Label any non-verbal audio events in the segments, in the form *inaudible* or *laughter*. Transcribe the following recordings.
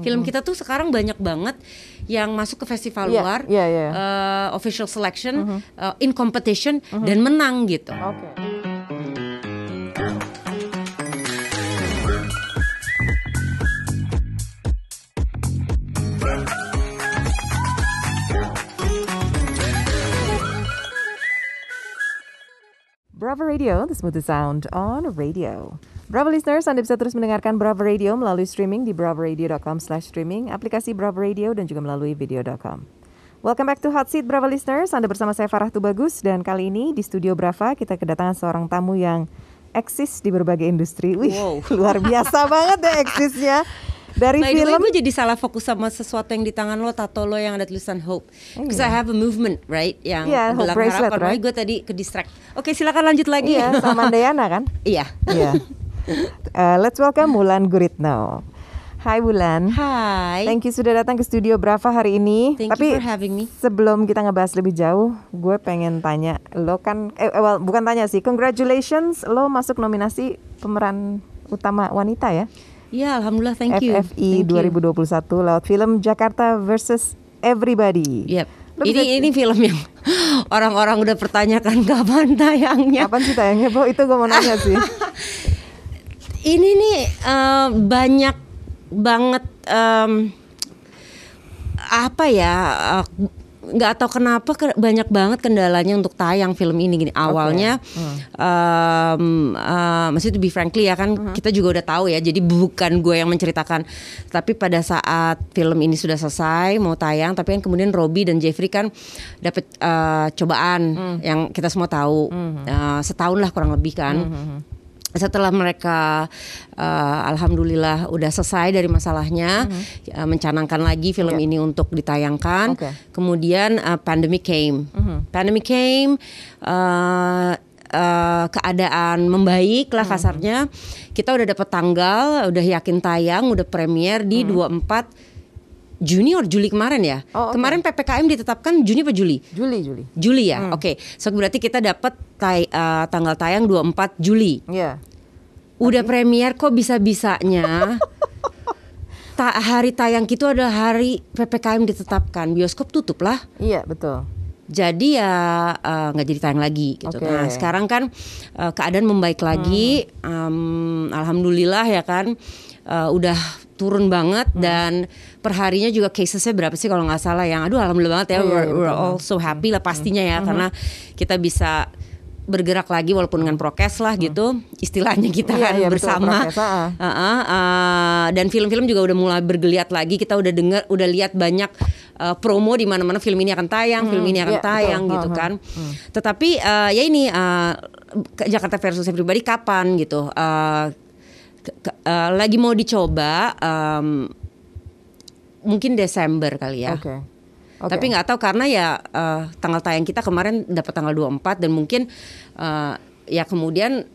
Film kita tuh sekarang banyak banget yang masuk ke festival Iya, luar, iya, iya. eh, official selection, eh, in competition dan menang gitu. Oke. Bravo Radio, the smoothest sound on radio. Bravo listeners, Anda bisa terus mendengarkan Bravo Radio melalui streaming di bravoradio.com slash streaming, aplikasi Bravo Radio dan juga melalui video.com. Welcome back to Hot Seat Bravo listeners, Anda bersama saya Farah Tubagus dan kali ini di studio Brava kita kedatangan seorang tamu yang eksis di berbagai industri. Wih, Wow. *laughs* luar biasa banget deh eksisnya. Dari By way, film gue jadi salah fokus sama sesuatu yang di tangan lo, tato lo yang ada tulisan hope. Because I have a movement, right? Yang Iya, hope bracelet, harapan. right? Gue tadi ke distract. Oke, silakan lanjut lagi. Iya, sama Dayana kan? *laughs* Iya. Iya. Uh, let's welcome Wulan Guritno. Hai Wulan. Hai. Thank you sudah datang ke studio Brava hari ini. Thank you Tapi for having me. sebelum kita ngebahas lebih jauh, gue pengen tanya, lo kan, eh, well, bukan tanya sih, congratulations, lo masuk nominasi pemeran utama wanita ya, Iya, alhamdulillah, thank you. FFI you. 2021 lewat film Jakarta versus Everybody. Yep. Lo Ini bisa- ini film yang *laughs* orang-orang udah pertanyakan kapan tayangnya. Kapan sih tayangnya, Bo? Itu gue mau nanya sih. *laughs* Ini nih eh, banyak banget em, apa ya eh, nggak tahu kenapa ke- banyak banget kendalanya untuk tayang film ini gini. Awalnya em, eh, maksudnya to be frankly ya kan kita juga udah tahu ya jadi bukan gue yang menceritakan. Tapi pada saat film ini sudah selesai mau tayang tapi kan kemudian Robbie dan Jeffrey kan dapat eh, cobaan yang kita semua tahu. Eh, setahun lah kurang lebih kan setelah mereka uh, alhamdulillah udah selesai dari masalahnya uh, mencanangkan lagi film ini untuk ditayangkan. Oke. kemudian uh, pandemic came. Pandemic came uh, uh, keadaan membaik lah kasarnya. Kita udah dapat tanggal udah yakin tayang udah premier di 24 Juni or Juli kemarin ya Oh, oke. kemarin PPKM ditetapkan Juni apa Juli Juli, Juli. Juli ya, oke. So berarti kita dapat tay- uh, tanggal tayang 24 Juli. Iya. Udah premier kok bisa-bisanya *laughs* ta- hari tayang itu adalah hari PPKM ditetapkan. Bioskop tutup lah. Iya, betul. Jadi ya uh, nggak jadi tayang lagi gitu. Oke. Nah sekarang kan uh, keadaan membaik lagi, Um, alhamdulillah ya kan, uh, udah turun banget dan perharinya juga casesnya berapa sih kalau nggak salah yang, aduh alhamdulillah banget ya, we're, iya, we're betul. all so happy lah pastinya ya karena kita bisa bergerak lagi walaupun dengan prokes lah gitu istilahnya kita Iya, kan iya, betul, bersama prokes, ah. Uh-uh, uh, dan film-film juga udah mulai bergeliat lagi kita udah dengar udah lihat banyak uh, promo di mana-mana film ini akan tayang film ini akan iya, betul. tayang gitu Uh-huh. kan tetapi uh, ya ini uh, Jakarta versus Everybody kapan gitu Uh, ke- ke- uh, lagi mau dicoba um, mungkin Desember kali ya Oke. Oke. tapi nggak tahu karena ya eh, tanggal tayang kita kemarin dapat tanggal 24 dan mungkin eh, ya kemudian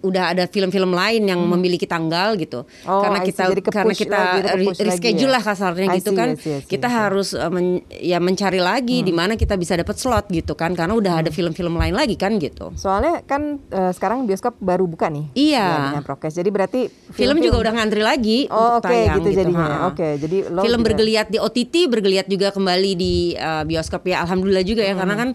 udah ada film-film lain yang memiliki tanggal gitu. Oh, karena kita Jadi karena kita lagi, reschedule ya. lah kasarnya I gitu see, kan. I see, I see, kita I see. harus eh, men- ya mencari lagi di mana kita bisa dapat slot gitu kan karena udah ada film-film lain lagi kan gitu. Soalnya kan eh, sekarang bioskop baru buka nih. Iya. Ya, dengan prokes. Jadi berarti Film juga udah ngantri lagi Oh, untuk oke, tayang gitu jadinya. ha. Oke, jadi lo film juga- bergeliat di OTT, bergeliat juga kembali di uh, bioskop ya. Alhamdulillah juga ya karena kan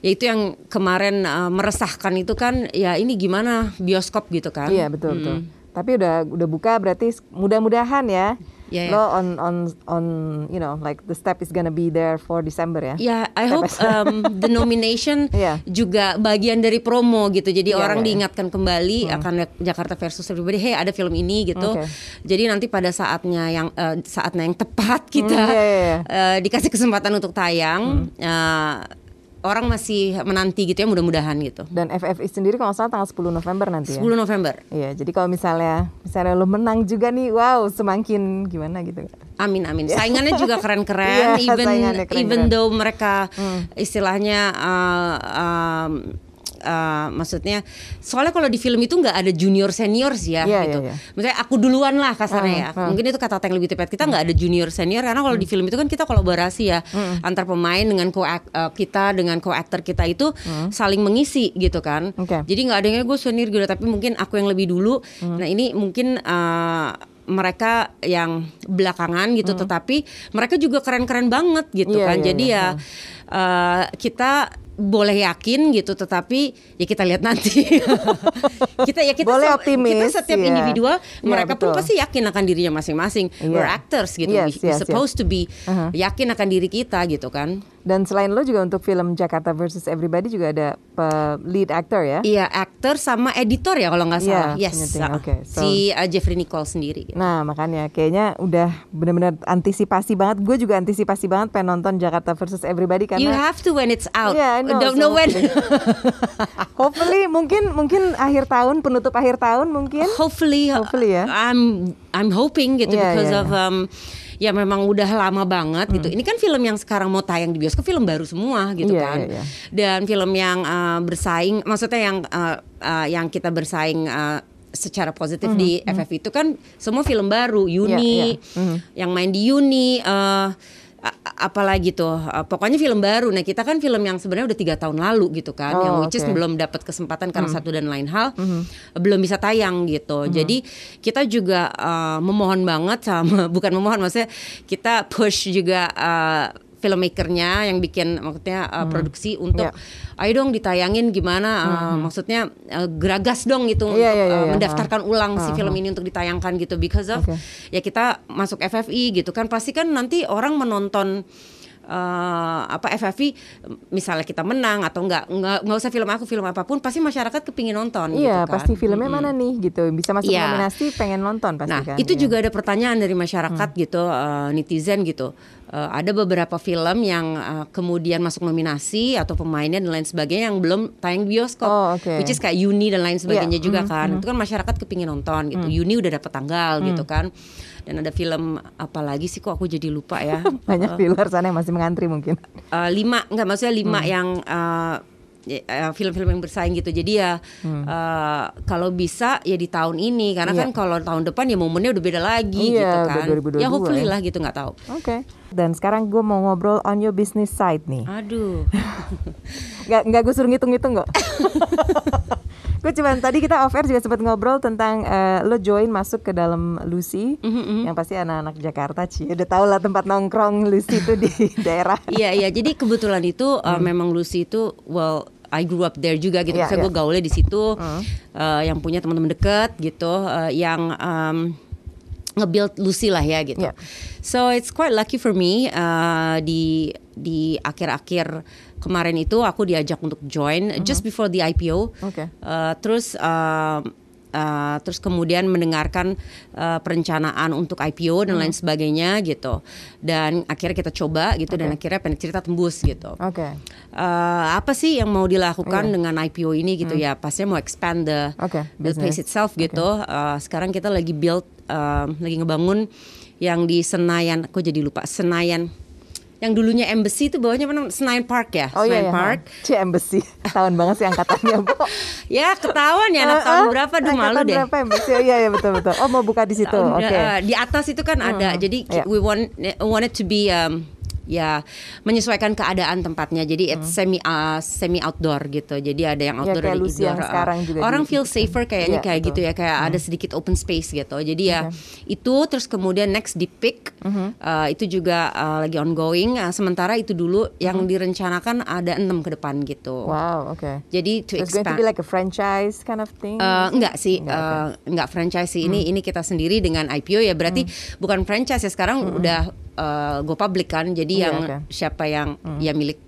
ya itu yang kemarin uh, meresahkan itu kan ya ini gimana bioskop gitu kan. Iya, betul betul. Tapi udah udah buka berarti mudah-mudahan ya. Iya, iya. Lo on on on you know like the step is gonna be there for December ya. Ya, I hope um, *laughs* the nomination Iya. juga bagian dari promo gitu. Jadi Iya, orang iya. diingatkan kembali akan Jakarta versus Everybody. Hey, ada film ini gitu. Oke. Jadi nanti pada saatnya yang eh, saatnya yang tepat kita Hmm, iya, iya, iya. eh, dikasih kesempatan untuk tayang. eh, orang masih menanti gitu ya, mudah-mudahan gitu. Dan FFI sendiri kalau salah tanggal 10 November nanti ya. 10 November. Iya, jadi kalau misalnya misalnya lo menang juga nih, wow, semakin gimana gitu. Amin amin. Saingannya juga *laughs* keren-keren. Iya, even saingannya keren-keren. even though mereka istilahnya uh, um, uh, maksudnya soalnya kalau di film itu nggak ada junior senior sih ya Iya, gitu. iya, iya. Misalnya aku duluan lah kasarnya ya. Ah. Mungkin itu kata yang lebih tepat. Kita nggak ada junior senior karena kalau di film itu kan kita kolaborasi ya antar pemain dengan co kita dengan co-actor kita itu saling mengisi gitu kan. Oke. Jadi nggak ada yang gue senior gitu tapi mungkin aku yang lebih dulu. Nah ini mungkin uh, mereka yang belakangan gitu, tetapi mereka juga keren-keren banget gitu Iya, kan. iya, Jadi iya. ya eh, kita boleh yakin gitu, tetapi ya kita lihat nanti. *laughs* kita ya kita Boleh se- optimis, kita setiap iya. individual, Iya, mereka pun betul. pasti yakin akan dirinya masing-masing. Iya. We're actors gitu, Yes, we yes, yes. supposed to be Uh-huh. yakin akan diri kita gitu kan. Dan selain lo juga untuk film Jakarta versus Everybody juga ada lead actor ya? Iya, aktor sama editor ya kalau nggak Iya, salah. yes, penyeting, uh, oke. So- si uh, Jeffrey Nicole sendiri. Gitu. Nah makanya kayaknya udah benar-benar antisipasi banget. Gue juga antisipasi banget pengen nonton Jakarta versus Everybody You karena have to when it's out. Yeah, know, Don't so know when. *laughs* hopefully mungkin mungkin akhir tahun penutup akhir tahun mungkin. hopefully, uh, Hopefully ya. I'm I'm hoping gitu Iya, because iya, of um, ya memang udah lama banget gitu. Ini kan film yang sekarang mau tayang di bioskop film baru semua gitu Iya, kan. iya, iya. Dan film yang uh, bersaing, maksudnya yang uh, uh, yang kita bersaing. uh, secara positif di FF itu kan semua film baru Iya, iya. yang main di Yuni uh, apalagi tuh uh, pokoknya film baru nah kita kan film yang sebenarnya udah tiga tahun lalu gitu kan Oh, yang which is oke. belum dapat kesempatan karena satu dan lain hal belum bisa tayang gitu. Jadi kita juga uh, memohon banget sama *laughs* bukan memohon maksudnya kita push juga uh, filmmakernya yang bikin maksudnya uh, produksi untuk Ya. ayo dong ditayangin gimana uh, maksudnya uh, geragas dong gitu Iya, untuk iya, uh, iya, mendaftarkan ulang si Ha, film ini untuk ditayangkan gitu. Because of Oke. ya kita masuk FFI gitu kan. Pasti kan nanti orang menonton eh, apa FFI misalnya kita menang atau enggak enggak nggak usah film aku film apa pun pasti masyarakat kepingin nonton Iya gitu kan. pasti filmnya mana nih gitu bisa masuk Iya. nominasi pengen nonton pasti Nah, kan. itu Iya. juga ada pertanyaan dari masyarakat gitu, eh, netizen gitu. Eh, ada beberapa film yang eh, kemudian masuk nominasi atau pemainnya dan lain sebagainya yang belum tayang bioskop, Oh, oke. which is kayak Yuni dan lain sebagainya Iya, juga mhm, kan. Itu kan masyarakat kepingin nonton gitu. Yuni udah dapat tanggal gitu kan. Dan ada film apa lagi sih kok aku jadi lupa ya. *laughs* banyak di luar sana yang masih mengantri mungkin. Eh, lima nggak maksudnya lima Hmm. yang eh, film-film yang bersaing gitu jadi ya eh, kalau bisa ya di tahun ini karena Hmm. Iya. kan kalau tahun depan ya momennya udah beda lagi Iya, gitu kan 2022 ya hopefully ya. lah gitu nggak tahu Oke. Dan sekarang gue mau ngobrol on your business side nih. aduh *laughs* Nggak nggak gue suruh ngitung-ngitung kok. *laughs* gue cuman tadi kita off air juga sempat ngobrol tentang eh, lo join masuk ke dalam Lucy, Mm-hmm, yang pasti anak-anak Jakarta sih udah tau lah tempat nongkrong Lucy itu di *laughs* daerah. iya iya jadi kebetulan itu eh, memang Lucy itu well I grew up there juga gitu Hmm. Iya, saya iya. gue gaulnya di situ eh, yang punya teman-teman deket gitu eh, yang em, nge-build Lucy lah ya gitu. Iya. So it's quite lucky for me uh, di di akhir-akhir kemarin itu aku diajak untuk join just before the IPO. Oke. Uh, terus um, uh, terus kemudian mendengarkan uh, perencanaan untuk IPO dan lain Mm-hmm. sebagainya gitu. Dan akhirnya kita coba gitu dan akhirnya pendek cerita tembus gitu. Oke. Uh, apa sih yang mau dilakukan Iya. dengan IPO ini gitu ya? Pastinya mau expand the, Oke, the place itself gitu. Uh, sekarang kita lagi build, um, lagi ngebangun yang di Senayan. Kok jadi lupa Senayan? Yang dulunya Embassy itu bawahnya mana? Senayan Park ya? Oh iya, Senayan iya. Park. C embassy. Tahun banget sih angkatannya, Bu. *laughs* Ya ketahuan ya anak tahun berapa? Aduh malu deh. berapa embassy? Oh, iya, iya betul betul. Oh, mau buka di situ. Oke. eh, di atas itu kan ada. Jadi Iya. we want want it to be um, ya menyesuaikan keadaan tempatnya. Jadi it's semi uh, semi outdoor gitu. Jadi ada yang Hmm. Ya, outdoor ada Lucy indoor. yang uh, sekarang juga orang feel safer kayaknya Iya, kayak betul. gitu ya. Kayak ada sedikit open space gitu. Jadi ya itu terus kemudian next di pick uh, itu juga uh, lagi ongoing. Uh, sementara itu dulu yang direncanakan ada enam ke depan gitu. Wow, oke. Jadi to It's going to expand. be like a franchise kind of thing. Eh, enggak sih, Enggak, eh, enggak franchise sih. Ini ini kita sendiri dengan IPO ya berarti bukan franchise ya sekarang udah eh, go public kan. Jadi Iya, yang oke. siapa yang ya milik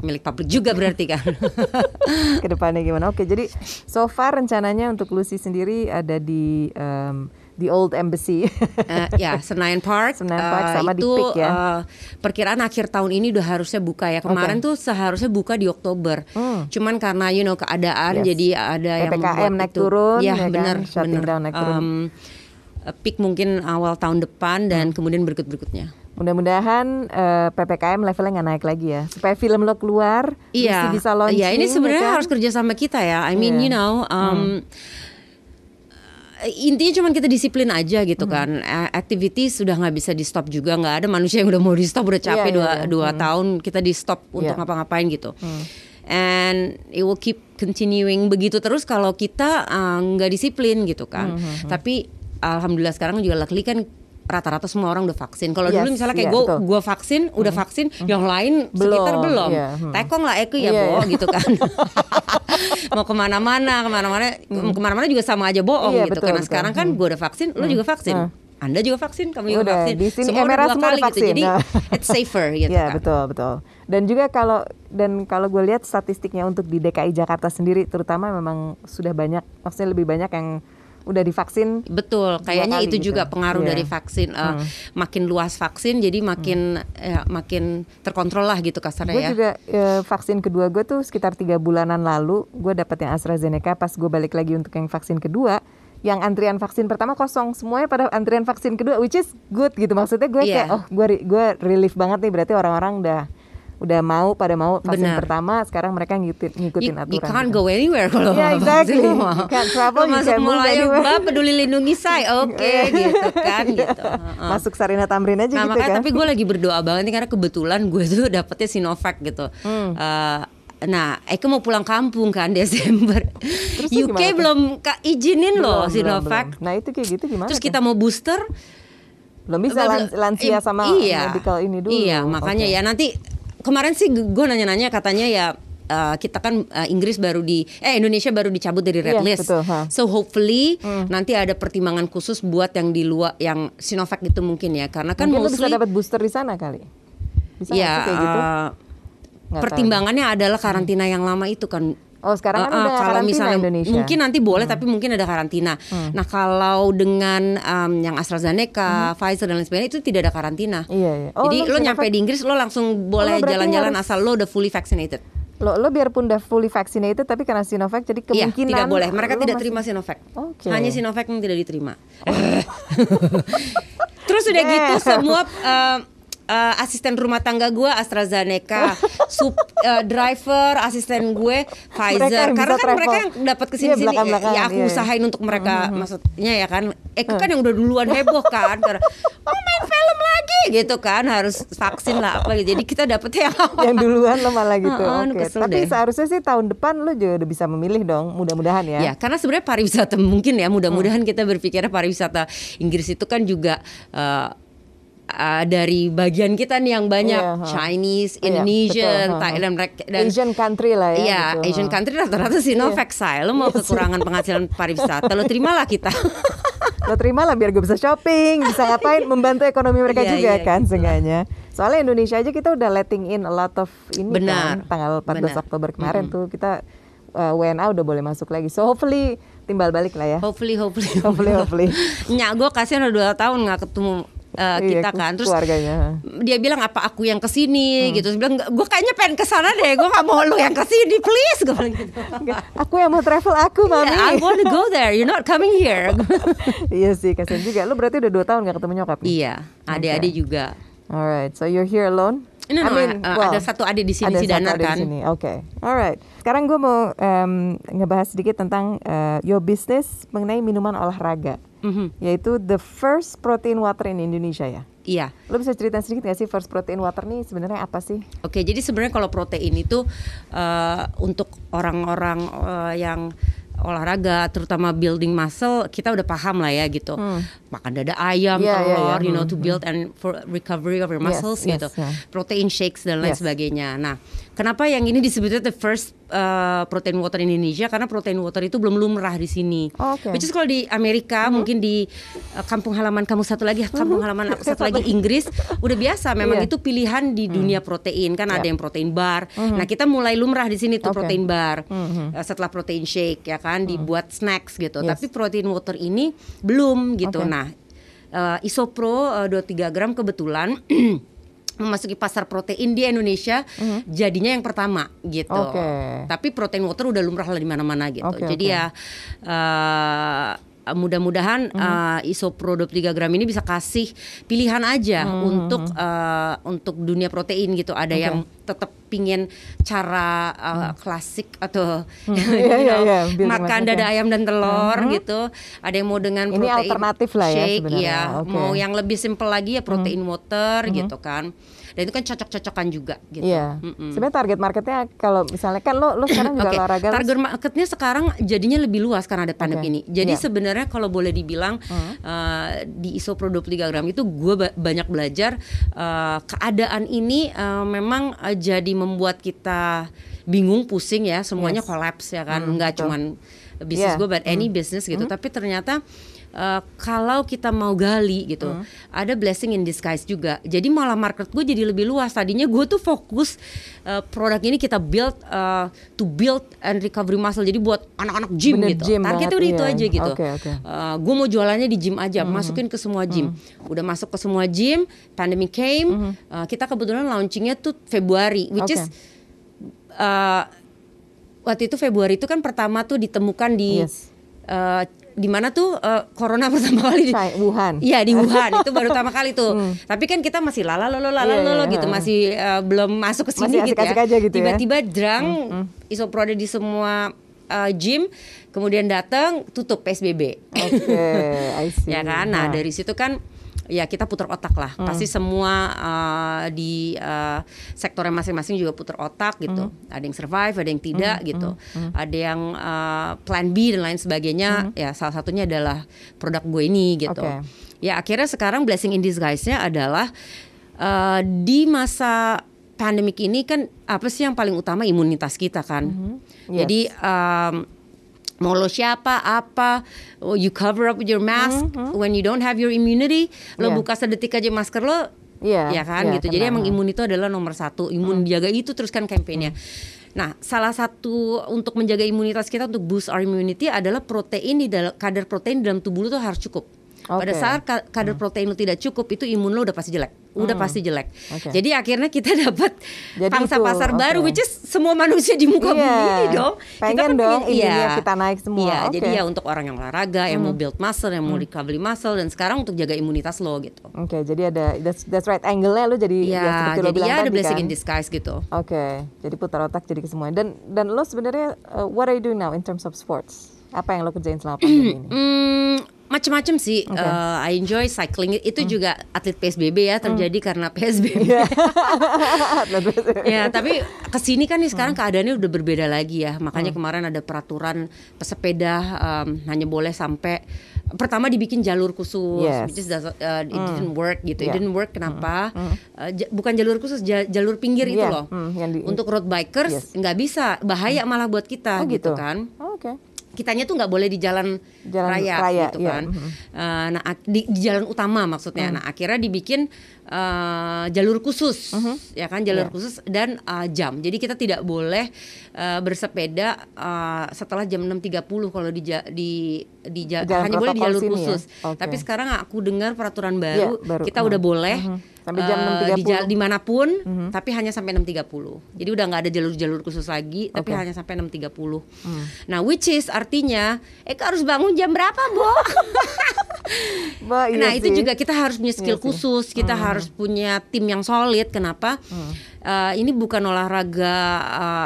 milik publik juga berarti kan. *laughs* ke depannya gimana? Oke, jadi so far rencananya untuk Lucy sendiri ada di um, di Old Embassy. Eh, ya *laughs* Senayan Park. Senayan Park eh, sama di itu Peak ya. eh, perkiraan akhir tahun ini udah harusnya buka ya. Kemarin tuh seharusnya buka di Oktober. Cuman karena you know keadaan Hmm. Yes. jadi ada yang PPKM naik itu. turun, ya, ya kan? benar Shutting benar. down naik turun. Em, eh, peak mungkin awal tahun depan dan Hmm. kemudian berikut-berikutnya. Mudah-mudahan eh, PPKM levelnya nggak naik lagi ya, supaya film lo keluar, Iya, bisa launching. Iya, ini sebenarnya ya kan? harus kerja sama kita ya. I mean, Iya. you know, um, intinya cuma kita disiplin aja gitu Hmm. kan. Activity sudah nggak bisa di stop juga, nggak ada manusia yang udah mau di stop udah capek Iya, iya, dua iya. dua tahun kita di stop untuk Iya. Hmm. ngapa-ngapain gitu. And it will keep continuing begitu terus kalau kita uh, nggak disiplin gitu kan. Hmm, Tapi alhamdulillah sekarang juga luckily kan rata-rata semua orang udah vaksin. Kalau Yes, dulu misalnya kayak iya, gue gua vaksin, udah vaksin, yang lain sekitar Belum, belum. iya, hmm. Tekong lah Eko ya, Iya, Bo, iya. gitu kan. *laughs* Mau ke mana-mana, ke mana-mana, ke mana-mana juga sama aja bohong Iya, gitu. betul, Karena betul. sekarang kan gue udah vaksin, lo juga vaksin. Anda juga vaksin, kamu juga Udah, vaksin. di sini semua udah Emera dua semua kali gitu. vaksin. Jadi Nah. *laughs* it's safer gitu Iya kan. betul betul. Dan juga kalau dan kalau gue lihat statistiknya untuk di DKI Jakarta sendiri, terutama memang sudah banyak, maksudnya lebih banyak yang udah divaksin. Betul, kayaknya itu gitu. juga pengaruh Iya. dari vaksin. Eh, Makin luas vaksin, jadi makin ya, makin terkontrol lah gitu kasarnya Gue ya. juga eh, vaksin kedua gue tuh sekitar tiga bulanan lalu, gue dapat yang AstraZeneca. Pas gue balik lagi untuk yang vaksin kedua, yang antrian vaksin pertama kosong, semuanya pada antrian vaksin kedua, which is good gitu. Maksudnya gue kayak, Iya. oh gue gue relief banget nih. Berarti orang-orang udah udah mau pada mau vaksin Benar. pertama, sekarang mereka ngikutin ngikutin You, aturan. you can't gitu. go anywhere kalau Yeah, exactly. You can't travel, you masuk anywhere. Mbak peduli lindungi saya, *laughs* oke gitu kan gitu. Heeh. Masuk Sarina Tamrin aja Nah gitu makanya kan. tapi gue lagi berdoa banget nih karena kebetulan gue tuh dapetnya Sinovac gitu. Hmm. Eh, nah, Eka mau pulang kampung kan *laughs* Desember. lu UK belum ka- izinin Belum, loh Sinovac. belum. Nah itu kayak gitu gimana? Terus kita mau booster belum bisa lansia sama iya, medical ini dulu. Iya, makanya Oke. ya nanti kemarin sih gue nanya-nanya katanya ya eh, kita kan eh, Inggris baru di eh Indonesia baru dicabut dari red Iya, list. betul. Hmm. So hopefully nanti ada pertimbangan khusus buat yang di luar yang Sinovac itu mungkin ya karena kan Mungkin lu bisa mostly dapat booster di sana kali. Bisa ya sih kayak gitu? eh, Nggak tahu. pertimbangannya adalah karantina yang lama itu kan Oh sekarang kan Uh, uh, udah kalau karantina misalnya Indonesia. Hmm. mungkin nanti boleh tapi mungkin ada karantina. Nah kalau dengan um, yang AstraZeneca, Pfizer dan lain sebagainya itu tidak ada karantina. Hmm. Iya, iya. Oh, Jadi lo nyampe di Inggris lo langsung boleh berarti jalan-jalan harus- asal lo udah fully vaccinated. Lo, lo biarpun udah fully vaccinated tapi karena Sinovac jadi Iya, kemungkinan tidak boleh. Mereka tidak masih- terima Sinovac. Oke. Hanya Sinovac yang tidak diterima. *laughs* Terus udah gitu semua uh, uh, asisten rumah tangga gue AstraZeneca, *laughs* sup, uh, driver, asisten gue Pfizer. Karena kan travel. mereka yang dapat Iya, ke sini sini. belakang-belakangan, ya aku iya, iya. usahain untuk mereka, maksudnya ya kan. Eh kan yang udah duluan heboh kan. Karena oh main film lagi gitu kan, harus vaksin lah apa gitu. Jadi kita dapetnya yang awal. *laughs* yang duluan lo malah gitu. Heeh, Oke. kesel Tapi deh. seharusnya sih tahun depan lo juga udah bisa memilih dong, mudah-mudahan ya. Ya, karena sebenarnya pariwisata *laughs* mungkin ya mudah-mudahan kita berpikirnya pariwisata Inggris itu kan juga eh, eh, dari bagian kita nih yang banyak Iya, ha. Chinese, Iya, Indonesian, betul, ha. Thailand dan Asian country lah ya. Iya, gitu, Asian ha. country rata-rata Sinovac say. Lo mau kekurangan penghasilan pariwisata, lo terimalah kita. *laughs* Lo terima lah biar gue bisa shopping, bisa ngapain, membantu ekonomi mereka Iya, juga iya, kan gitu. seenggaknya. Soalnya Indonesia aja kita udah letting in a lot of ini Benar. kan, tanggal 14 Benar. Oktober kemarin tuh kita uh, WNA udah boleh masuk lagi. So hopefully timbal balik lah ya. Hopefully, hopefully, Hopefully, hopefully. *laughs* Nyak gue kasihan udah dua tahun nggak ketemu eh, Iya, kita kan. Terus keluarganya. dia bilang apa aku yang ke sini Hmm. gitu. Terus bilang gue kayaknya pengen ke sana deh. Gue nggak mau lu yang ke sini, please. Gue bilang gitu. Aku yang mau travel aku, Mami. Yeah, I want to go there. You're not coming here. *laughs* iya sih, kasihan juga. Lo berarti udah dua tahun gak ketemu nyokap nih? iya, adik-adik juga. Alright, so you're here alone? No, no, I mean, uh, well, ada satu adik di sini ada si satu Danar kan. Oke, alright. Sekarang gue mau em, ngebahas sedikit tentang eh, your business mengenai minuman olahraga, Mhm. yaitu the first protein water in Indonesia ya. Iya. Lo bisa cerita sedikit gak sih first protein water nih sebenarnya apa sih? Oke, jadi sebenarnya kalau protein itu eh, untuk orang-orang eh, yang olahraga, terutama building muscle, kita udah paham lah ya gitu. Makan dada ayam, Hmm. Iya, telur, iya. you know, Hmm, to build and for recovery of your Yes, muscles yes, gitu. yeah. Protein shakes dan lain Yes. sebagainya. Nah, kenapa yang ini disebutnya the first uh, protein water in Indonesia? Karena protein water itu belum lumrah di sini. Oh, oke. Which is kalau di Amerika, Hmm. mungkin di uh, kampung halaman kamu satu lagi, kampung halaman aku *laughs* satu lagi Inggris, udah biasa. Memang Iya. itu pilihan di dunia protein kan ada Yep. yang protein bar. Nah kita mulai lumrah di sini tuh Oke. protein bar. Eh, setelah protein shake ya kan dibuat snacks gitu. Yes. Tapi protein water ini belum gitu. Oke. Nah eh, Isopro eh, 23 gram kebetulan *clears throat* memasuki pasar protein di Indonesia jadinya yang pertama gitu. Oke. Tapi protein water udah lumrah lah di mana-mana gitu. Oke, Jadi oke. ya eh, mudah-mudahan Mhm. eh, Isopro 23 gram ini bisa kasih pilihan aja Mhm. untuk eh, untuk dunia protein gitu. Ada Oke. yang tetap pingin cara uh, klasik atau Hmm. *laughs* you know, iya, building makan dada ya. ayam dan telur gitu. Ada yang mau dengan Ini protein alternatif lah ya shake, sebenarnya. ya. Hmm. Mau yang lebih simple lagi ya protein water gitu kan. Dan itu kan cocok-cocokan juga gitu. Iya. Mm-mm. Sebenarnya target marketnya kalau misalnya kan lo lo sekarang juga Oke, olahraga target marketnya sekarang jadinya lebih luas karena ada pandemi Oke, ini. Jadi iya. sebenarnya kalau boleh dibilang uh, di Isopro 23 gram itu gue ba- banyak belajar uh, keadaan ini uh, memang uh, jadi membuat kita bingung, pusing ya, semuanya Yes. kolaps ya kan, Hmm, nggak betul. cuman bisnis Iya. gue, but any business gitu. Tapi ternyata Uh, kalau kita mau gali gitu, ada blessing in disguise juga. Jadi malah market gue jadi lebih luas. Tadinya gue tuh fokus uh, produk ini kita build uh, to build and recovery muscle. Jadi buat anak-anak gym Bener gitu. gym Targetnya udah itu iya. aja gitu. Oke, oke. Uh, gue mau jualannya di gym aja, masukin ke semua gym. Udah masuk ke semua gym, pandemic came. uh, kita kebetulan launchingnya tuh Februari, which Oke. is uh, waktu itu Februari itu kan pertama tuh ditemukan di Yes. uh, di mana tuh uh, corona *laughs* pertama kali di Wuhan. Iya di Wuhan *laughs* itu baru pertama kali tuh. Tapi kan kita masih lala lolo lala Hmm. Iya, lolo iya, gitu masih uh, belum masuk ke sini gitu ya. aja gitu ya. Hmm, Tiba-tiba drang isopro ada di semua uh, gym, kemudian datang tutup PSBB. Oke, I *laughs* see. ya kan. Nah, dari situ kan ya kita putar otak lah. Hmm. Pasti semua uh, di uh, sektornya masing-masing juga putar otak gitu. Hmm. Ada yang survive, ada yang tidak gitu. Ada yang uh, plan B dan lain sebagainya. Ya salah satunya adalah produk gue ini gitu. Hmm. Oke. Ya akhirnya sekarang blessing in disguise-nya adalah uh, di masa pandemik ini kan apa sih yang paling utama imunitas kita kan. Yes. Jadi um, mau lo siapa apa oh, you cover up with your mask when you don't have your immunity lo Yeah. buka sedetik aja masker lo Iya, ya kan iya, gitu. Jadi emang imun itu adalah nomor satu imun jaga itu terus kan kampanye Nah, salah satu untuk menjaga imunitas kita untuk boost our immunity adalah protein di dalam kadar protein di dalam tubuh lu tuh harus cukup. Pada Oke. saat ka- kadar protein lu tidak cukup, itu imun lu udah pasti jelek, udah pasti jelek. Oke. Jadi akhirnya kita *laughs* dapat pangsa itu, pasar baru, oke. which is semua manusia di muka Iya. bumi ini dong. Pengen dong pengen- imunnya iya. kita naik semua. Iya, Oke. jadi ya untuk orang yang olahraga, yang mau build muscle, yang mau recovery muscle, dan sekarang untuk jaga imunitas lo gitu. Oke, jadi ada that's, that's right angle-nya lu jadi ya, Iya, lo jadi bilang ya ada tadi blessing kan. in disguise gitu. Oke, jadi putar otak jadi ke semuanya. Dan dan lo sebenarnya uh, what are you doing now in terms of sports? Apa yang lo kerjain selama pandemi *clears throat* ini? Hmm, macem-macem sih. Hmm. Uh, I enjoy cycling. Itu juga atlet PSBB ya terjadi karena PSBB. *laughs* Iya. ya, tapi ke sini kan nih Hmm. sekarang keadaannya udah berbeda lagi ya. Makanya kemarin ada peraturan pesepeda um, hanya boleh sampai pertama dibikin jalur khusus, Yes. which is doesn't- uh, it didn't work gitu. It Yeah. didn't work kenapa? Uh, ja- bukan jalur khusus, ja- jalur pinggir itu Iya, loh. hmm, yang di- Untuk road bikers Yes. nggak bisa, bahaya malah buat kita Oh, gitu gitu. kan Oh, Oke. Kitanya tuh nggak boleh di jalan, Jalan raya, raya, gitu iya, kan. Eh, nah di, di jalan utama maksudnya. Mm. Nah akhirnya dibikin eh, jalur khusus, Mhm. ya kan jalur Iya. khusus dan eh, jam. Jadi kita tidak boleh eh, bersepeda eh, setelah jam 6.30 kalau di di di ja- Jalan hanya boleh di jalur ya? khusus. Oke. Tapi sekarang aku dengar peraturan baru, Iya, baru. kita Mhm. udah boleh. Mhm. Sampai jam 6.30. di jal- di mana pun, Mhm. tapi hanya sampai 6.30. Jadi udah nggak ada jalur-jalur khusus lagi, tapi Oke. hanya sampai 6.30. Hmm. Nah, which is artinya Eka harus bangun jam berapa, Bo? *laughs* Bah, iya nah, itu sih. juga kita harus punya skill Iya sih. khusus, kita harus punya tim yang solid. Kenapa? Eh, ini bukan olahraga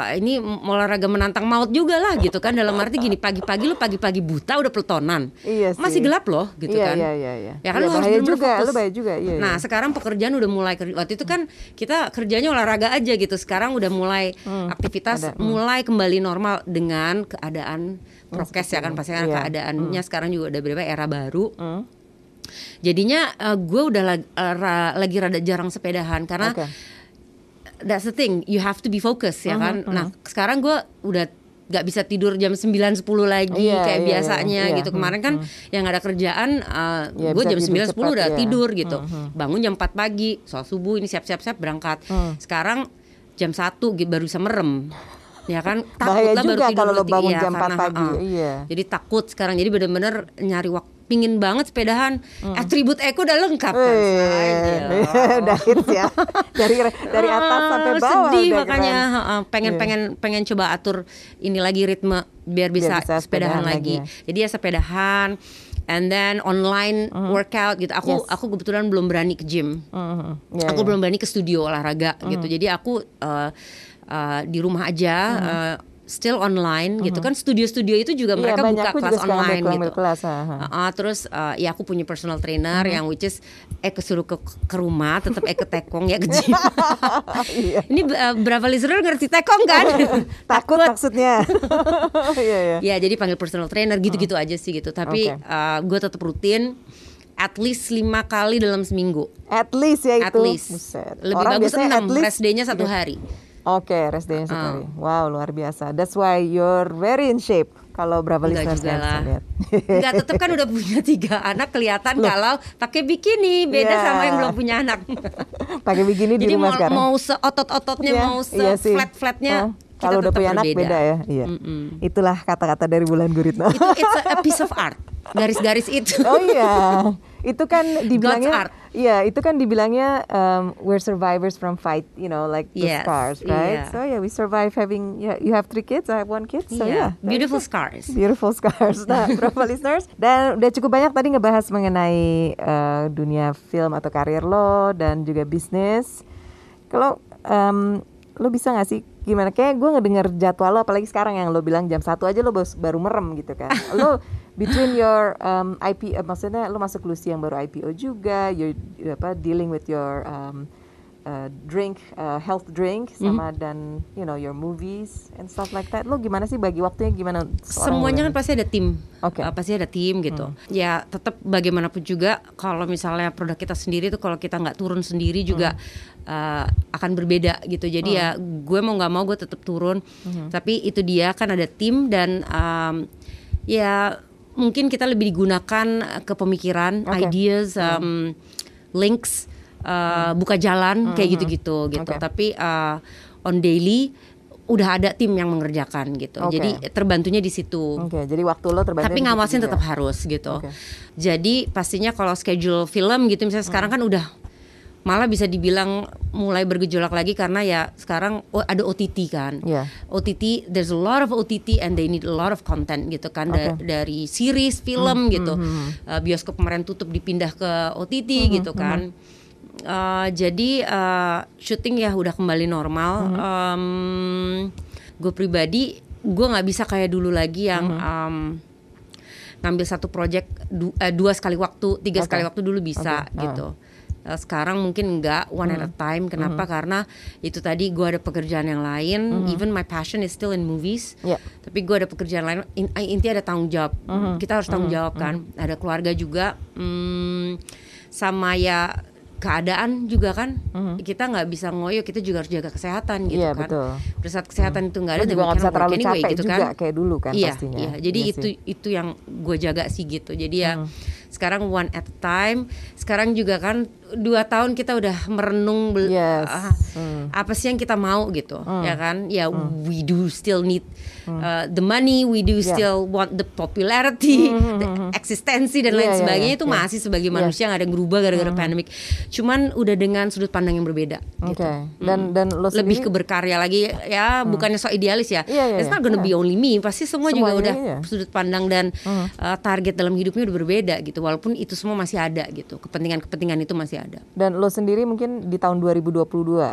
eh, ini olahraga menantang maut juga lah gitu kan dalam arti gini pagi-pagi lu pagi-pagi buta udah peletonan. Iya sih. Masih gelap loh gitu Iya, kan. iya, iya, iya. Ya kan Iya, lu harus bener-bener juga, fokus. lu bahaya juga, iya, Nah, iya. sekarang pekerjaan udah mulai. Waktu itu kan kita kerjanya olahraga aja gitu. Sekarang udah mulai aktivitas ada, hmm. mulai kembali normal dengan keadaan prokes ya kan pasti kan Iya. keadaannya sekarang juga udah berubah era baru. Hmm. Jadinya gue udah lag- eh, ra- lagi rada jarang sepedahan karena Oke. That's the thing you have to be focused ya Mhm, kan. Nah sekarang gue udah nggak bisa tidur jam 9 10 lagi Iya, kayak iya, biasanya iya, gitu. Kemarin kan yang nggak ada kerjaan Iya, gue bisa jam tidur 9 10 cepat, udah iya. tidur gitu. Mhm. Bangun jam 4 pagi, soal subuh ini siap-siap siap berangkat. Hmm. Sekarang jam 1 gitu, baru bisa merem. Ya kan takut Bahaya lah baru tidur kalau lo bangun Iya, jam 4 karena, pagi, ha-ha. iya. Jadi takut sekarang jadi bener-bener nyari waktu pingin banget sepedahan atribut Eko udah lengkap kan Hmm. Eh, *laughs* udah hits ya. Dari dari atas Ah, sampai bawah sedih makanya keren. pengen Iya. pengen pengen coba atur ini lagi ritme biar bisa, bisa sepedahan, sepedahan lagi. lagi Jadi ya sepedahan and then online Mm-hmm. workout gitu. Aku aku kebetulan belum berani ke gym. Mhm. Ya, aku ya. belum berani ke studio olahraga gitu. Jadi aku uh, uh, di rumah aja. uh, still online gitu kan studio-studio itu juga Iya, mereka buka kelas online gitu. kelas, ha. Uh, uh, terus uh, ya aku punya personal trainer Mm-hmm. yang which is eh kesuruh ke ke rumah tetap eh ke tekong ya ke gym. *laughs* Iya. Ini uh, berapa listener ngerti tekong kan? *laughs* Takut maksudnya. *laughs* Iya, iya. Ya jadi panggil personal trainer gitu-gitu aja sih gitu. Tapi Oke. gue tetap rutin at least lima kali dalam seminggu. At least ya At itu. least. Buset. Lebih Orang bagus enam. at least- Rest day-nya satu hari. Oke, rest day-nya satu Ah. hari. Wow, luar biasa. That's why you're very in shape. Kalau berapa listeners yang bisa lihat. Enggak tetap kan udah punya tiga anak kelihatan kalau pakai bikini beda Iya. sama yang belum punya anak. Pakai begini di Jadi rumah mau, sekarang. mau seotot-ototnya Iya, mau iya se-flat-flatnya Ah, kita Kalau udah punya anak beda ya. Iya. Itulah kata-kata dari Bulan Guritno. Itu it's a, a piece of art. Garis-garis itu. Oh iya, itu kan dibilangnya, art. Iya itu kan dibilangnya um, we're survivors from fight, you know, like the Yes, scars, right? iya. So yeah, we survive having. Yeah, you have three kids, I have one kid, so yeah, Iya, beautiful scars. beautiful scars. Nah, *laughs* berapa listeners? Dan udah cukup banyak tadi ngebahas mengenai uh, dunia film atau karir lo dan juga bisnis. Kalau um, lo bisa gak sih gimana? Kayak gue ngedenger jadwal lo, apalagi sekarang yang lo bilang jam satu aja lo baru merem gitu kan. *laughs* Lo between your um, IP, uh, maksudnya lo masuk Lucy yang baru IPO juga, you apa dealing with your um, uh, drink, uh, health drink, sama dan you know your movies and stuff like that. Lo gimana sih bagi waktunya gimana? Semuanya kan pasti ada tim, Oke. Uh, pasti ada tim gitu. Ya tetap bagaimanapun juga kalau misalnya produk kita sendiri tuh kalau kita nggak turun sendiri juga uh, akan berbeda gitu. Jadi ya gue mau nggak mau gue tetap turun. Tapi itu dia kan ada tim dan um, ya mungkin kita lebih digunakan ke pemikiran, Oke. ideas, um, links, uh, buka jalan kayak gitu-gitu gitu. Oke. Tapi uh, on daily udah ada tim yang mengerjakan gitu. Oke. Jadi terbantunya di situ. Oke, jadi waktu lo terbantu. Tapi ngawasin juga. tetap harus gitu. Oke. Jadi pastinya kalau schedule film gitu misalnya sekarang kan udah malah bisa dibilang mulai bergejolak lagi karena ya sekarang oh, ada OTT kan. Iya. OTT there's a lot of OTT and they need a lot of content gitu kan Da- Oke. dari series, film gitu. Uh, bioskop kemarin tutup dipindah ke OTT gitu kan. Uh, jadi uh, syuting ya udah kembali normal. gue pribadi gue nggak bisa kayak dulu lagi yang um, ngambil satu project du- eh, dua sekali waktu, tiga Oke. sekali waktu dulu bisa Oke, ah. gitu. Eh, sekarang mungkin enggak one at a time. Kenapa? Karena itu tadi gue ada pekerjaan yang lain. Even my passion is still in movies. Iya. Tapi gue ada pekerjaan lain. In, intinya ada tanggung jawab. Kita harus tanggung jawab kan. Ada keluarga juga. Hmm, sama ya keadaan juga kan. Kita nggak bisa ngoyo. Kita juga harus jaga kesehatan gitu Iya, kan. betul. Pada saat kesehatan itu nggak ada, juga nggak bisa work terlalu anyway, capek gitu juga kan. kayak dulu kan iya, pastinya. Iya, jadi Iya itu sih. itu yang gue jaga sih gitu. Jadi ya sekarang one at a time. Sekarang juga kan dua tahun kita udah merenung Yes. ah, apa sih yang kita mau gitu, ya kan? Ya we do still need uh, the money, we do Yeah. still want the popularity, the eksistensi dan lain Iya, iya, sebagainya iya, itu iya. masih sebagai Iya. manusia nggak ada yang berubah gara-gara pandemik. Cuman udah dengan sudut pandang yang berbeda. Oke. Gitu. Dan dan lo Lebih ke berkarya lagi ya bukannya so idealis ya. Iya, iya, It's iya. not gonna be Iya. only me. Pasti semua juga Semuanya, udah iya. sudut pandang dan uh, target dalam hidupnya udah berbeda gitu. Walaupun itu semua masih ada gitu. Kepentingan-kepentingan itu masih ada. dan lo sendiri mungkin di tahun 2022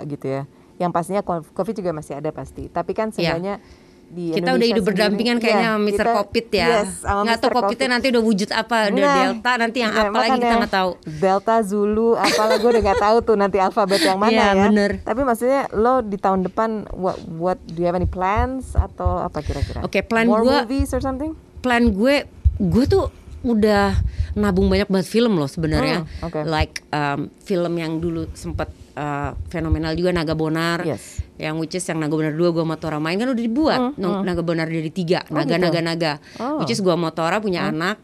gitu ya. Yang pastinya co- Covid juga masih ada pasti. Tapi kan seenggaknya di Iya. Kita udah Indonesia hidup sendiri- berdampingan kayaknya Iya, sama Mr. kita- Covid ya. Yes, nggak tahu. Covidnya nanti udah wujud apa, udah Nah, Delta nanti yang nah, apa lagi kita nggak tahu. Delta, Zulu, apalah gue udah nggak tahu tuh nanti alfabet yang mana Iya, ya. bener. Tapi maksudnya lo di tahun depan what, what do you have any plans atau apa kira-kira? Oke, plan movies or something? plan gue gue tuh udah nabung banyak banget film loh sebenarnya Hmm, oke. like um, film yang dulu sempet uh, fenomenal juga Naga Bonar Yes. yang which is yang Naga Bonar 2 gua Motora main kan udah dibuat No- Naga Bonar dari tiga Hmm, Oh, Naga gitu. Naga Naga Oh. which is gua Motora punya anak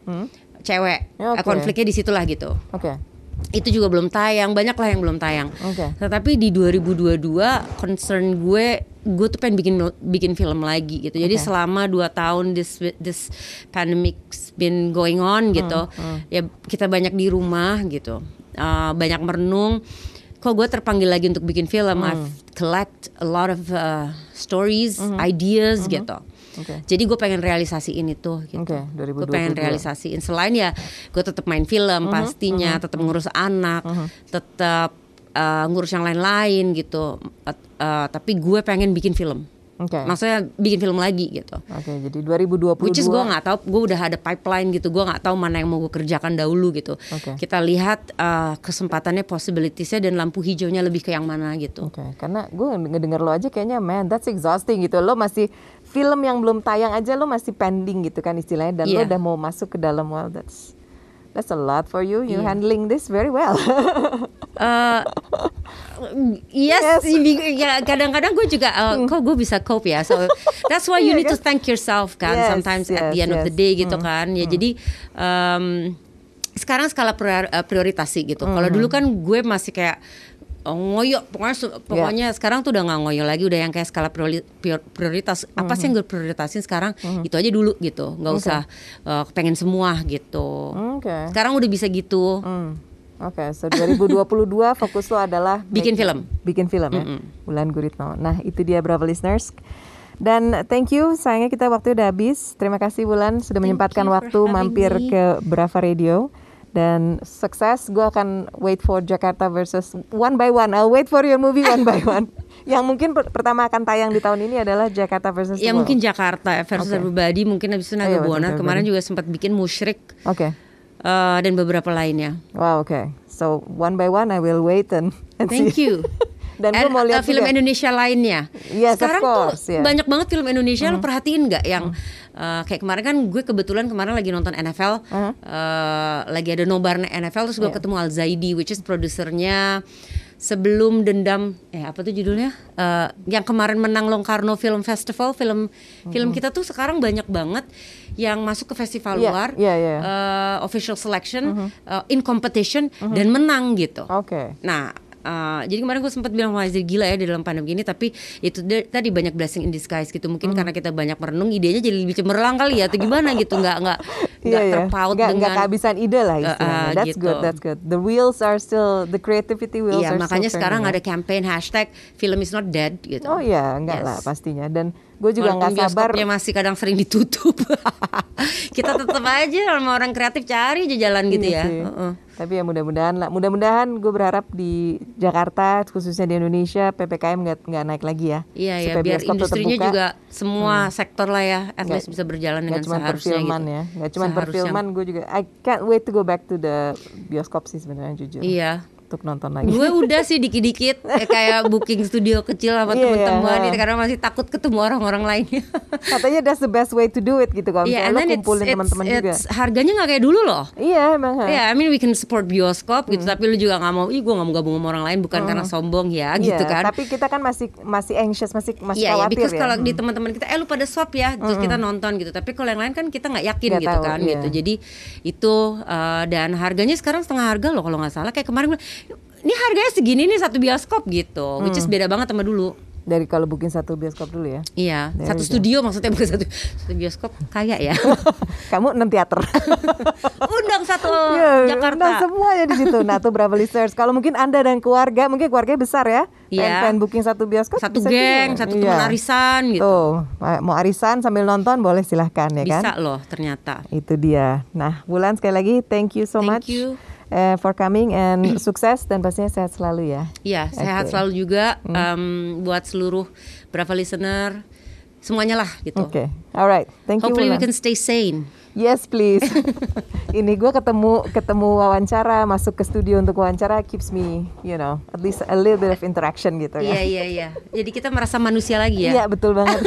cewek Ya, oke. konfliknya di situlah gitu Oke. Itu juga belum tayang banyak lah yang belum tayang. Oke. tetapi di 2022 concern gue gue tuh pengen bikin bikin film lagi gitu. Jadi Oke. selama dua tahun this this pandemic's been going on gitu ya kita banyak di rumah gitu. Uh, banyak merenung. Kok gue terpanggil lagi untuk bikin film? I've collect a lot of uh, stories ideas gitu Oke. Jadi gue pengen realisasiin itu gitu. Oke, Gue 2022. pengen realisasiin selain ya gue tetap main film pastinya, tetap ngurus anak, tetap uh, ngurus yang lain-lain gitu. Uh, uh, tapi gue pengen bikin film. Oke. Maksudnya bikin film lagi gitu. Oke, jadi 2022. Which is gue nggak tahu, gue udah ada pipeline gitu, gue nggak tahu mana yang mau gue kerjakan dahulu gitu. Oke. Kita lihat uh, kesempatannya, possibilitiesnya dan lampu hijaunya lebih ke yang mana gitu. Oke, karena gue ngedenger lo aja kayaknya man that's exhausting gitu. Lo masih film yang belum tayang aja lo masih pending gitu kan istilahnya dan lo Iya. udah mau masuk ke dalam well that's that's a lot for you. You Iya. handling this very well. *laughs* Eh, yes, bi- ya kadang-kadang gue juga uh, kok gue bisa cope ya. So that's why you Iya need to kan? thank yourself kan. Yes, Sometimes at yes, the end of the yes. day gitu kan. Ya jadi um, sekarang skala prior- uh, prioritasi gitu. Kalau dulu kan gue masih kayak oh, ngoyo pokoknya su- pokoknya sekarang tuh udah nggak ngoyo lagi udah yang kayak skala priori- prior- prioritas apa sih yang gue prioritasin sekarang itu aja dulu gitu nggak usah uh, pengen semua gitu Oke. sekarang udah bisa gitu Hmm. Oke, so 2022 *laughs* fokus lo adalah Bikin make- film. Bikin film ya. Bulan Guritno. Nah, itu dia Bravo listeners. Dan thank you, sayangnya kita waktu udah habis. Terima kasih Bulan sudah menyempatkan you for waktu mampir me. ke Brava Radio. Dan sukses, gue akan wait for Jakarta versus one by one. I'll wait for your movie one by one. *laughs* Yang mungkin per- pertama akan tayang di tahun ini adalah Jakarta versus Ya mungkin Jakarta versus Oke. Everybody mungkin habis itu Oh, iya, Naga Buana kemarin juga sempat bikin Musyrik Oke. eh, dan beberapa lainnya. Wow, oke. So one by one I will wait and, and Thank see. you. *laughs* Dan gue mau lihat film juga. Indonesia lainnya. Yes, Sekarang course, tuh yeah. banyak banget film Indonesia lo perhatiin nggak yang eh, kayak kemarin kan gue kebetulan kemarin lagi nonton NFL, Uh-huh. eh, lagi ada nobar NFL terus gue Yeah. ketemu Al Zaidi, which is produsernya sebelum dendam eh apa tuh judulnya Eh, yang kemarin menang Locarno Film Festival film film kita tuh sekarang banyak banget yang masuk ke festival Iya, luar iya, iya. eh, official selection eh, in competition dan menang gitu Oke. Nah, uh, jadi kemarin gue sempat bilang wah gila ya di dalam pandemi ini, tapi itu tadi banyak blessing in disguise gitu. Mungkin Hmm. karena kita banyak merenung, idenya jadi lebih cemerlang kali ya, atau gimana gitu, nggak nggak *laughs* nggak terpaut Iya, nggak, nggak dengan. kehabisan ide lah istilahnya. uh, that's gitu. good, that's good. The wheels are still, the creativity wheels Iya, are makanya still sekarang turning, ada campaign hashtag film is not dead gitu. ya. Oh iya, enggak Yes. lah pastinya. Dan gue juga nggak sabar. bioskopnya masih kadang sering ditutup. *laughs* kita tetap aja sama orang kreatif cari aja jalan gitu Iya ya. sih. Heeh. Tapi ya mudah-mudahan lah. Mudah-mudahan gue berharap di Jakarta, khususnya di Indonesia, ppkm nggak nggak naik lagi ya. Iya ya, Supaya biar industrinya. Hmm. juga semua sektor lah ya, at least bisa berjalan dengan Nggak cuma seharusnya perfilman gitu. ya, nggak cuma Seharusnya. perfilman. Gue juga, I can't wait to go back to the bioskop sih sebenarnya jujur. Iya. Untuk nonton lagi. gue *laughs* udah sih dikit-dikit eh, kayak booking studio kecil sama Iya, teman-teman iya. gitu, karena masih takut ketemu orang-orang lainnya. *laughs* Katanya that's the best way to do it gitu kalau Iya, misalnya and lo kumpulin teman-teman juga. it's harganya nggak kayak dulu loh. Iya emang. ha. Ya, I mean we can support bioskop Hmm. gitu, tapi lu juga nggak mau, ih gue nggak mau gabung sama orang lain bukan karena sombong ya, Iya, gitu kan. Tapi kita kan masih masih anxious, masih masih Iya, ya, khawatir because ya. kalau di teman-teman kita, eh lu pada swab ya, terus kita nonton gitu. Tapi kalau yang lain kan kita nggak yakin Nggak gitu tahu, kan, iya. gitu. Jadi itu eh, dan harganya sekarang setengah harga loh kalau nggak salah. Kayak kemarin, ini harganya segini nih satu bioskop gitu, which is Hmm. beda banget sama dulu. Dari kalau booking satu bioskop dulu ya. Iya, There satu studio maksudnya bukan satu, satu bioskop kaya ya. *laughs* Kamu enam teater. *laughs* Undang satu *laughs* Iya, Jakarta. Nah, semuanya di situ. Nah, tuh Bravo listeners. Kalau mungkin Anda dan keluarga, mungkin keluarga besar ya. Iya. Pengen, pengen booking satu bioskop satu bisa geng, juga. satu Iya. teman arisan gitu. Tuh, mau arisan sambil nonton boleh silahkan ya Bisa kan. loh ternyata. Itu dia. Nah, Bulan sekali lagi thank you so Thank much you. Eh, for coming and *clears throat* sukses dan pastinya sehat selalu ya. Iya, sehat Oke. Hmm. selalu juga em, buat seluruh Brava listener semuanya lah gitu. Oke, alright. Thank you. Hopefully we can stay sane. Yes please. *laughs* Ini gue ketemu ketemu wawancara masuk ke studio untuk wawancara keeps me, you know, at least a little bit of interaction gitu Iya kan. iya iya. Jadi kita merasa manusia lagi ya. Iya betul banget.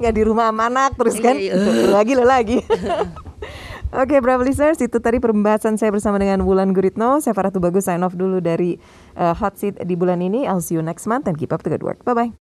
Nggak *laughs* di rumah sama anak terus kan. Iya, iya. Lo lagi lo lagi. *laughs* Oke, Bravo listeners, itu tadi pembahasan saya bersama dengan Wulan Guritno. Saya Farah Tubagus sign off dulu dari uh, Hot Seat di bulan ini. I'll see you next month and keep up the good work. Bye bye.